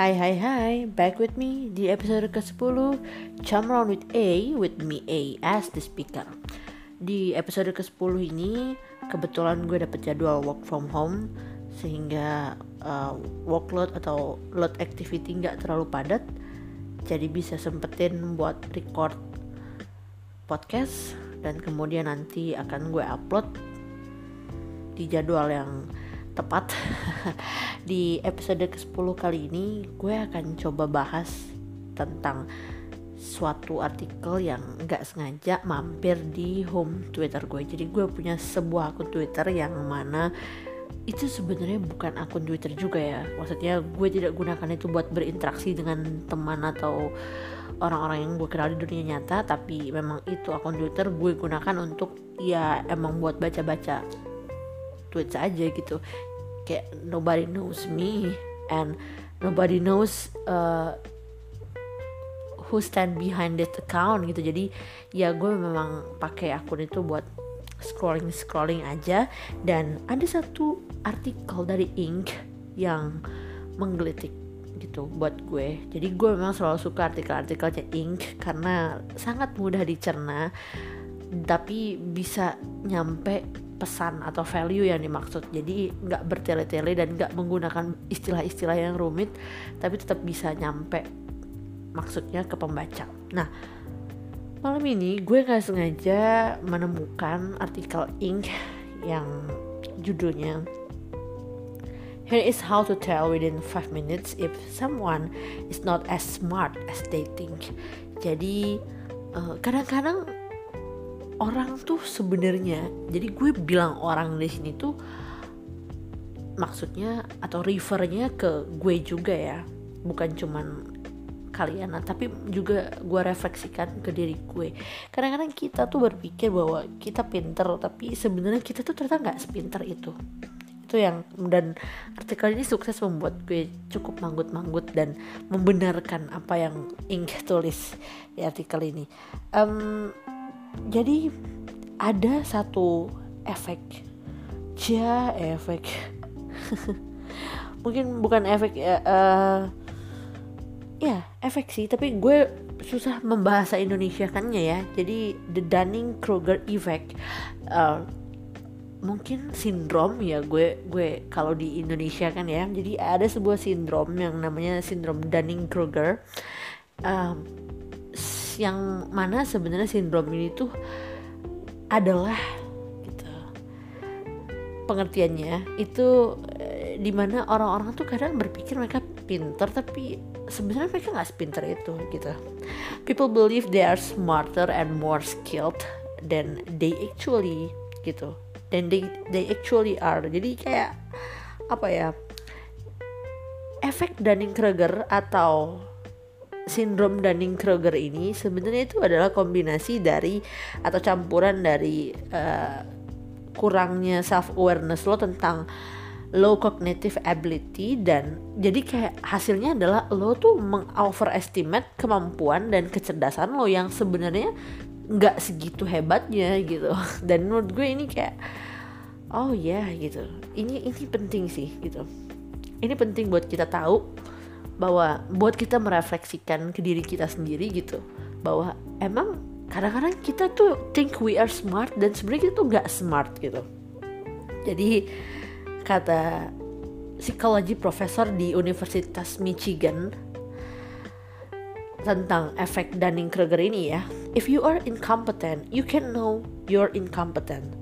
Hai hai hai, back with me di episode ke-10 Jump Around with A, with me A as the speaker. Di episode ke-10 ini, kebetulan gue dapet jadwal work from home Sehingga uh, workload atau load activity nggak terlalu padat. Jadi bisa sempetin buat record podcast Dan kemudian nanti akan gue upload di jadwal yang tepat di episode ke-10 kali ini gue akan coba bahas tentang suatu artikel yang nggak sengaja mampir di home Twitter gue. Jadi gue punya sebuah akun Twitter yang mana itu sebenarnya bukan akun Twitter juga ya. Maksudnya gue tidak gunakan itu buat berinteraksi dengan teman atau orang-orang yang gue kenal di dunia nyata, tapi memang itu akun Twitter gue gunakan untuk ya emang buat baca-baca tweet aja gitu kayak nobody knows me and nobody knows uh, who stand behind that account gitu. Jadi ya gue memang pakai akun itu buat scrolling scrolling aja. Dan ada satu artikel dari Ink yang menggelitik gitu buat gue. Jadi gue memang selalu suka artikel-artikelnya Ink karena sangat mudah dicerna tapi bisa nyampe pesan atau value yang dimaksud jadi nggak bertele-tele dan nggak menggunakan istilah-istilah yang rumit tapi tetap bisa nyampe maksudnya ke pembaca nah malam ini gue nggak sengaja menemukan artikel Ink yang judulnya Here is how to tell within 5 minutes if someone is not as smart as they think. Jadi eh, kadang-kadang uh, orang tuh sebenarnya jadi gue bilang orang di sini tuh maksudnya atau refernya ke gue juga ya bukan cuman kalian tapi juga gue refleksikan ke diri gue. Kadang-kadang kita tuh berpikir bahwa kita pinter tapi sebenarnya kita tuh ternyata nggak sepinter itu. Itu yang dan artikel ini sukses membuat gue cukup manggut-manggut dan membenarkan apa yang Ink tulis di artikel ini. Um, jadi ada satu efek. Ja efek. Mungkin bukan efek ya uh, ya efek sih tapi gue susah membahasa Indonesia kannya ya. Jadi the Dunning Kruger effect uh, mungkin sindrom ya gue gue kalau di Indonesia kan ya. Jadi ada sebuah sindrom yang namanya sindrom Dunning Kruger um, yang mana sebenarnya sindrom ini tuh adalah gitu pengertiannya itu e, di mana orang-orang tuh kadang berpikir mereka pinter tapi sebenarnya mereka nggak sepinter itu gitu. People believe they are smarter and more skilled than they actually gitu. Dan they they actually are. Jadi kayak apa ya efek Dunning-Kruger atau sindrom Dunning-Kruger ini sebenarnya itu adalah kombinasi dari atau campuran dari uh, kurangnya self awareness lo tentang low cognitive ability dan jadi kayak hasilnya adalah lo tuh mengoverestimate kemampuan dan kecerdasan lo yang sebenarnya nggak segitu hebatnya gitu. Dan menurut gue ini kayak oh ya yeah, gitu. Ini ini penting sih gitu. Ini penting buat kita tahu bahwa buat kita merefleksikan ke diri kita sendiri gitu bahwa emang kadang-kadang kita tuh think we are smart dan sebenarnya kita tuh gak smart gitu. Jadi kata psikologi profesor di Universitas Michigan tentang efek Dunning-Kruger ini ya if you are incompetent you can know you're incompetent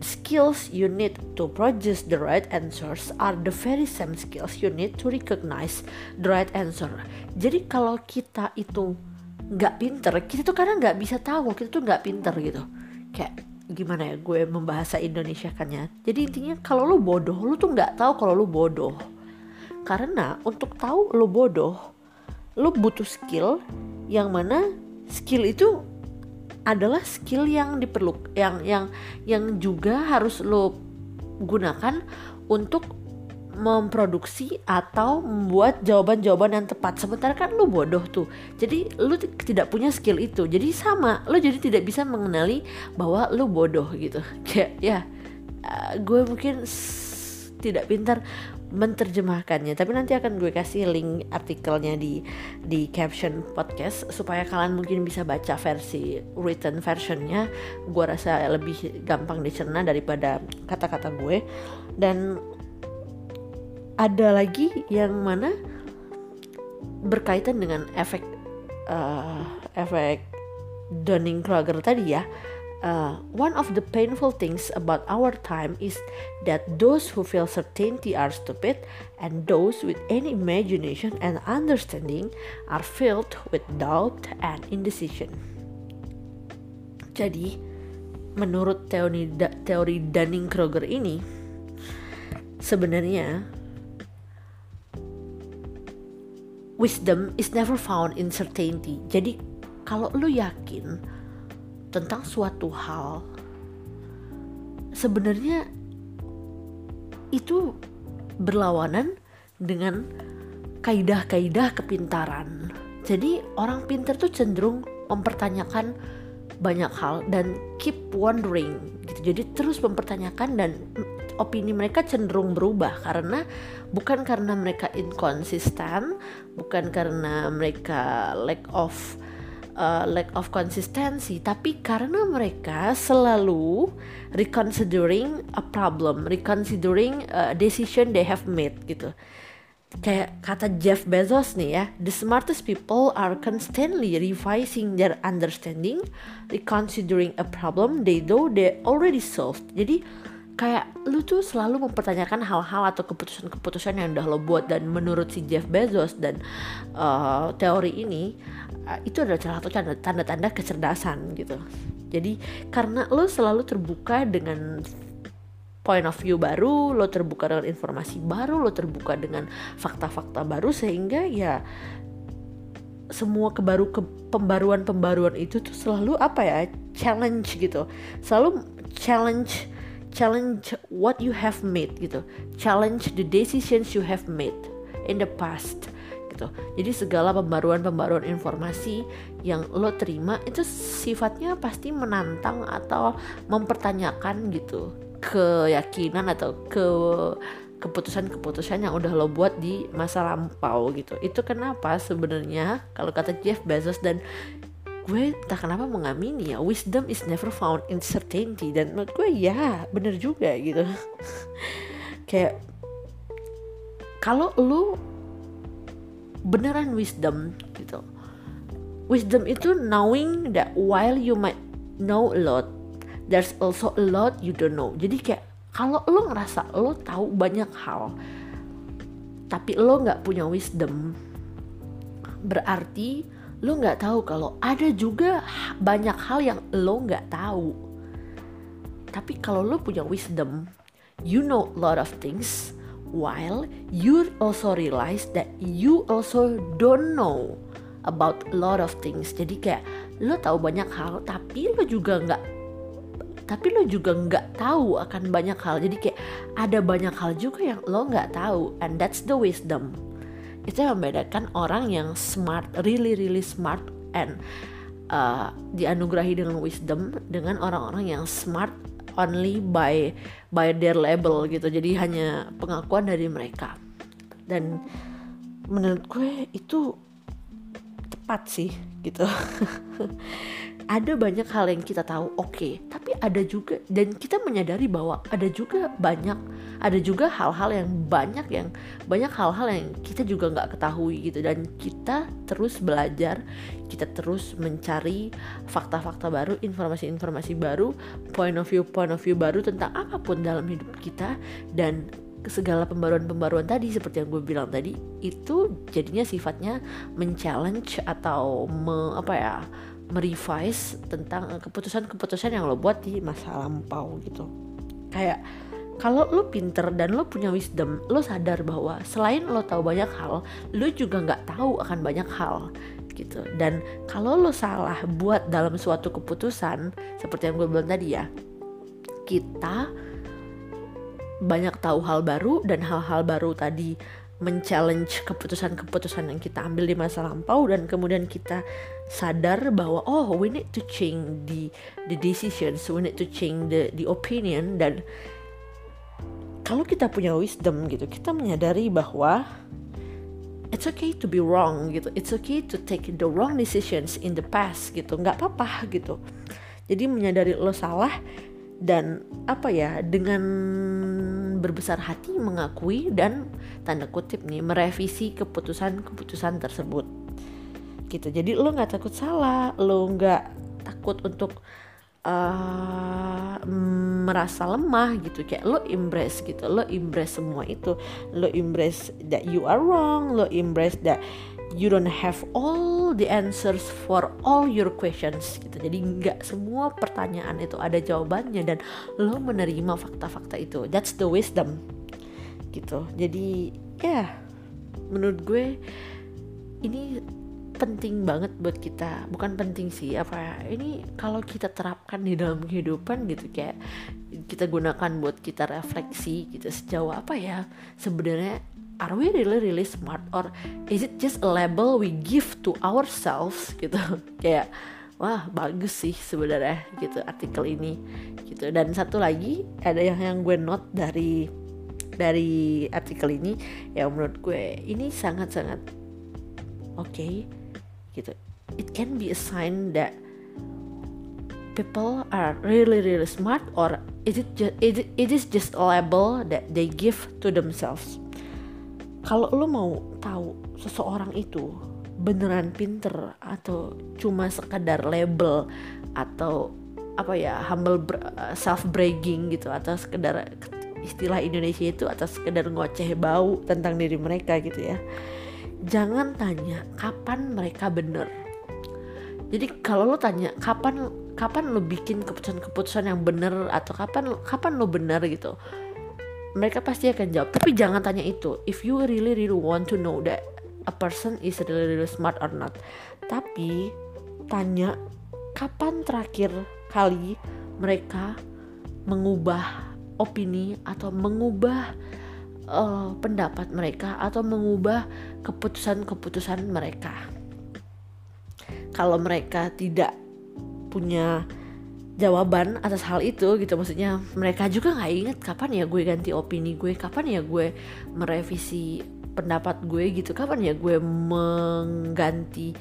skills you need to produce the right answers are the very same skills you need to recognize the right answer. Jadi kalau kita itu nggak pinter, kita tuh kadang nggak bisa tahu kita tuh nggak pinter gitu. Kayak gimana ya gue membahasa Indonesia kan ya. Jadi intinya kalau lu bodoh, lu tuh nggak tahu kalau lu bodoh. Karena untuk tahu lu bodoh, lu butuh skill yang mana skill itu adalah skill yang diperlu yang yang yang juga harus lo gunakan untuk memproduksi atau membuat jawaban-jawaban yang tepat. Sementara kan lu bodoh tuh. Jadi lu tidak punya skill itu. Jadi sama, lu jadi tidak bisa mengenali bahwa lu bodoh gitu. Kayak ya uh, gue mungkin tidak pintar menerjemahkannya tapi nanti akan gue kasih link artikelnya di di caption podcast supaya kalian mungkin bisa baca versi written versionnya. Gue rasa lebih gampang dicerna daripada kata-kata gue. Dan ada lagi yang mana berkaitan dengan efek uh, efek Dunning-Kruger tadi ya Uh, one of the painful things about our time is that those who feel certainty are stupid, and those with any imagination and understanding are filled with doubt and indecision. Jadi, menurut teori teori Dunning-Kruger ini, sebenarnya wisdom is never found in certainty. Jadi, kalau lu yakin tentang suatu hal sebenarnya itu berlawanan dengan kaidah-kaidah kepintaran. Jadi orang pintar tuh cenderung mempertanyakan banyak hal dan keep wondering gitu. Jadi terus mempertanyakan dan opini mereka cenderung berubah karena bukan karena mereka inkonsisten, bukan karena mereka lack of uh, lack of consistency, tapi karena mereka selalu reconsidering a problem, reconsidering a decision they have made gitu. Kayak kata Jeff Bezos nih ya, the smartest people are constantly revising their understanding, reconsidering a problem they know they already solved. Jadi kayak lu tuh selalu mempertanyakan hal-hal atau keputusan-keputusan yang udah lo buat dan menurut si Jeff Bezos dan uh, teori ini uh, itu adalah salah satu tanda-tanda kecerdasan gitu. Jadi karena lo selalu terbuka dengan point of view baru, lo terbuka dengan informasi baru, lo terbuka dengan fakta-fakta baru sehingga ya semua kebaru ke pembaruan-pembaruan itu tuh selalu apa ya challenge gitu, selalu challenge challenge what you have made gitu. Challenge the decisions you have made in the past gitu jadi segala pembaruan-pembaruan informasi yang lo terima itu sifatnya pasti menantang atau mempertanyakan gitu keyakinan atau ke keputusan-keputusan yang udah lo buat di masa lampau gitu. Itu kenapa sebenarnya kalau kata Jeff Bezos dan gue entah kenapa mengamini ya wisdom is never found in certainty dan menurut gue ya bener juga gitu kayak kalau lu beneran wisdom gitu. Wisdom itu knowing that while you might know a lot there's also a lot you don't know. Jadi kayak kalau lo ngerasa lo tahu banyak hal tapi lo nggak punya wisdom berarti lo nggak tahu kalau ada juga banyak hal yang lo nggak tahu. Tapi kalau lo punya wisdom you know a lot of things while you also realize that you also don't know about a lot of things. Jadi kayak lo tahu banyak hal tapi lo juga nggak tapi lo juga nggak tahu akan banyak hal. Jadi kayak ada banyak hal juga yang lo nggak tahu and that's the wisdom. Itu yang membedakan orang yang smart really really smart and uh, dianugerahi dengan wisdom dengan orang-orang yang smart only by by their label gitu. Jadi hanya pengakuan dari mereka. Dan menurut gue itu tepat sih gitu ada banyak hal yang kita tahu oke. Okay, tapi ada juga dan kita menyadari bahwa ada juga banyak ada juga hal-hal yang banyak yang banyak hal-hal yang kita juga nggak ketahui gitu. Dan kita terus belajar kita terus mencari fakta-fakta baru informasi-informasi baru point of view point of view baru tentang apa pun dalam hidup kita. Dan segala pembaruan-pembaruan tadi seperti yang gue bilang tadi itu jadinya sifatnya men-challenge atau me, apa ya merevise tentang keputusan-keputusan yang lo buat di masa lampau gitu. Kayak kalau lo pinter dan lo punya wisdom lo sadar bahwa selain lo tahu banyak hal lo juga nggak tahu akan banyak hal gitu. Dan kalau lo salah buat dalam suatu keputusan seperti yang gue bilang tadi ya kita banyak tahu hal baru dan hal-hal baru tadi men-challenge keputusan-keputusan yang kita ambil di masa lampau dan kemudian kita sadar bahwa oh we need to change the the decisions we need to change the the opinion dan kalau kita punya wisdom gitu kita menyadari bahwa it's okay to be wrong gitu. It's okay to take the wrong decisions in the past gitu. Nggak apa-apa gitu. Jadi menyadari lo salah dan apa ya dengan berbesar hati mengakui dan tanda kutip nih merevisi keputusan-keputusan tersebut gitu. Jadi lo nggak takut salah lo nggak takut untuk uh, merasa lemah gitu. Kayak lo embrace gitu lo embrace semua itu. Lo embrace that you are wrong lo embrace that you don't have all the answers for all your questions gitu. Jadi nggak semua pertanyaan itu ada jawabannya dan lo menerima fakta-fakta itu. That's the wisdom gitu. Jadi ya yeah, menurut gue ini penting banget buat kita. Bukan penting sih apa ini kalau kita terapkan di dalam kehidupan gitu kayak kita gunakan buat kita refleksi gitu sejauh apa ya sebenarnya are we really really smart? Or is it just a label we give to ourselves gitu? Kayak wah bagus sih sebenarnya gitu artikel ini gitu. Dan satu lagi ada yang yang gue note dari dari artikel ini yang menurut gue ini sangat sangat oke. okay, gitu. It can be a sign that people are really really smart or is it just it, it is just a label that they give to themselves. Kalau lo mau tahu seseorang itu beneran pinter atau cuma sekedar label atau apa ya humble self bragging gitu atau sekedar istilah Indonesia itu atau sekedar ngoceh bau tentang diri mereka gitu ya jangan tanya kapan mereka bener jadi kalau lo tanya kapan kapan lo bikin keputusan-keputusan yang bener atau kapan kapan lo bener gitu mereka pasti akan jawab. Tapi jangan tanya itu. If you really really want to know that a person is really really smart or not. Tapi tanya kapan terakhir kali mereka mengubah opini atau mengubah uh, pendapat mereka atau mengubah keputusan-keputusan mereka. Kalau mereka tidak punya jawaban atas hal itu gitu maksudnya mereka juga nggak inget kapan ya gue ganti opini gue kapan ya gue merevisi pendapat gue gitu kapan ya gue mengganti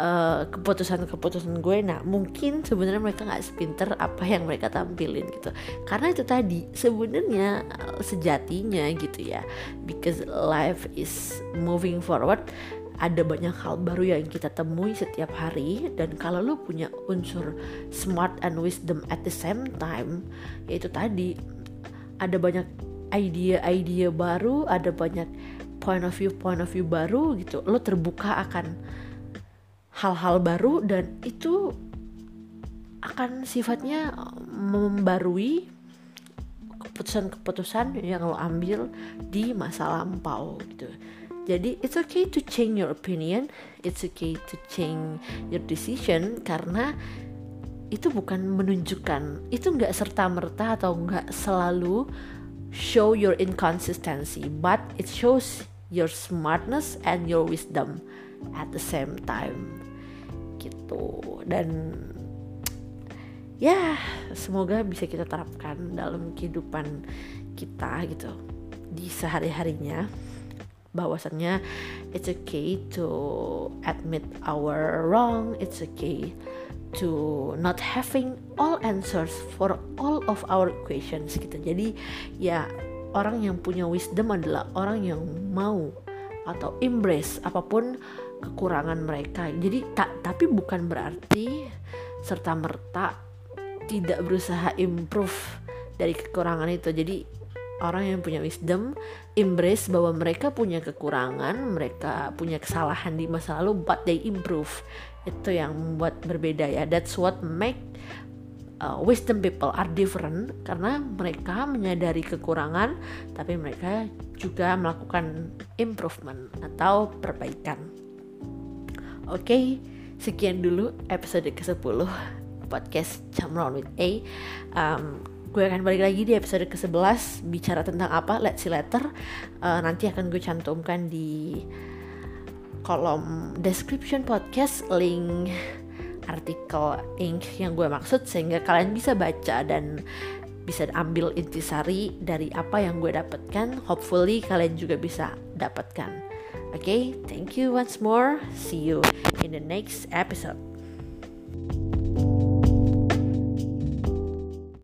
uh, keputusan-keputusan gue. Nah mungkin sebenarnya mereka nggak sepinter apa yang mereka tampilin gitu. Karena itu tadi sebenarnya sejatinya gitu ya. Because life is moving forward ada banyak hal baru yang kita temui setiap hari. Dan kalau lu punya unsur smart and wisdom at the same time yaitu tadi ada banyak ide-ide baru ada banyak point of view point of view baru gitu lo terbuka akan hal-hal baru dan itu akan sifatnya membarui keputusan-keputusan yang lo ambil di masa lampau gitu jadi it's okay to change your opinion, it's okay to change your decision karena itu bukan menunjukkan, itu nggak serta merta atau nggak selalu show your inconsistency, but it shows your smartness and your wisdom at the same time. Gitu. Dan ya semoga bisa kita terapkan dalam kehidupan kita gitu di sehari harinya bahwasannya it's okay to admit our wrong it's okay to not having all answers for all of our questions gitu. Jadi ya orang yang punya wisdom adalah orang yang mau atau embrace apa pun kekurangan mereka jadi tak tapi bukan berarti serta merta tidak berusaha improve dari kekurangan itu jadi orang yang punya wisdom embrace bahwa mereka punya kekurangan, mereka punya kesalahan di masa lalu, but they improve. Itu yang membuat berbeda ya. That's what make uh, wisdom people are different karena mereka menyadari kekurangan, tapi mereka juga melakukan improvement atau perbaikan. Oke, okay, sekian dulu episode ke-10 podcast Jam Round with A. Um, gue akan balik lagi di episode ke-11 bicara tentang apa let's see letter uh, nanti akan gue cantumkan di kolom description podcast link artikel ink yang gue maksud sehingga kalian bisa baca dan bisa ambil intisari dari apa yang gue dapatkan. Hopefully kalian juga bisa dapatkan okay? thank you once more see you in the next episode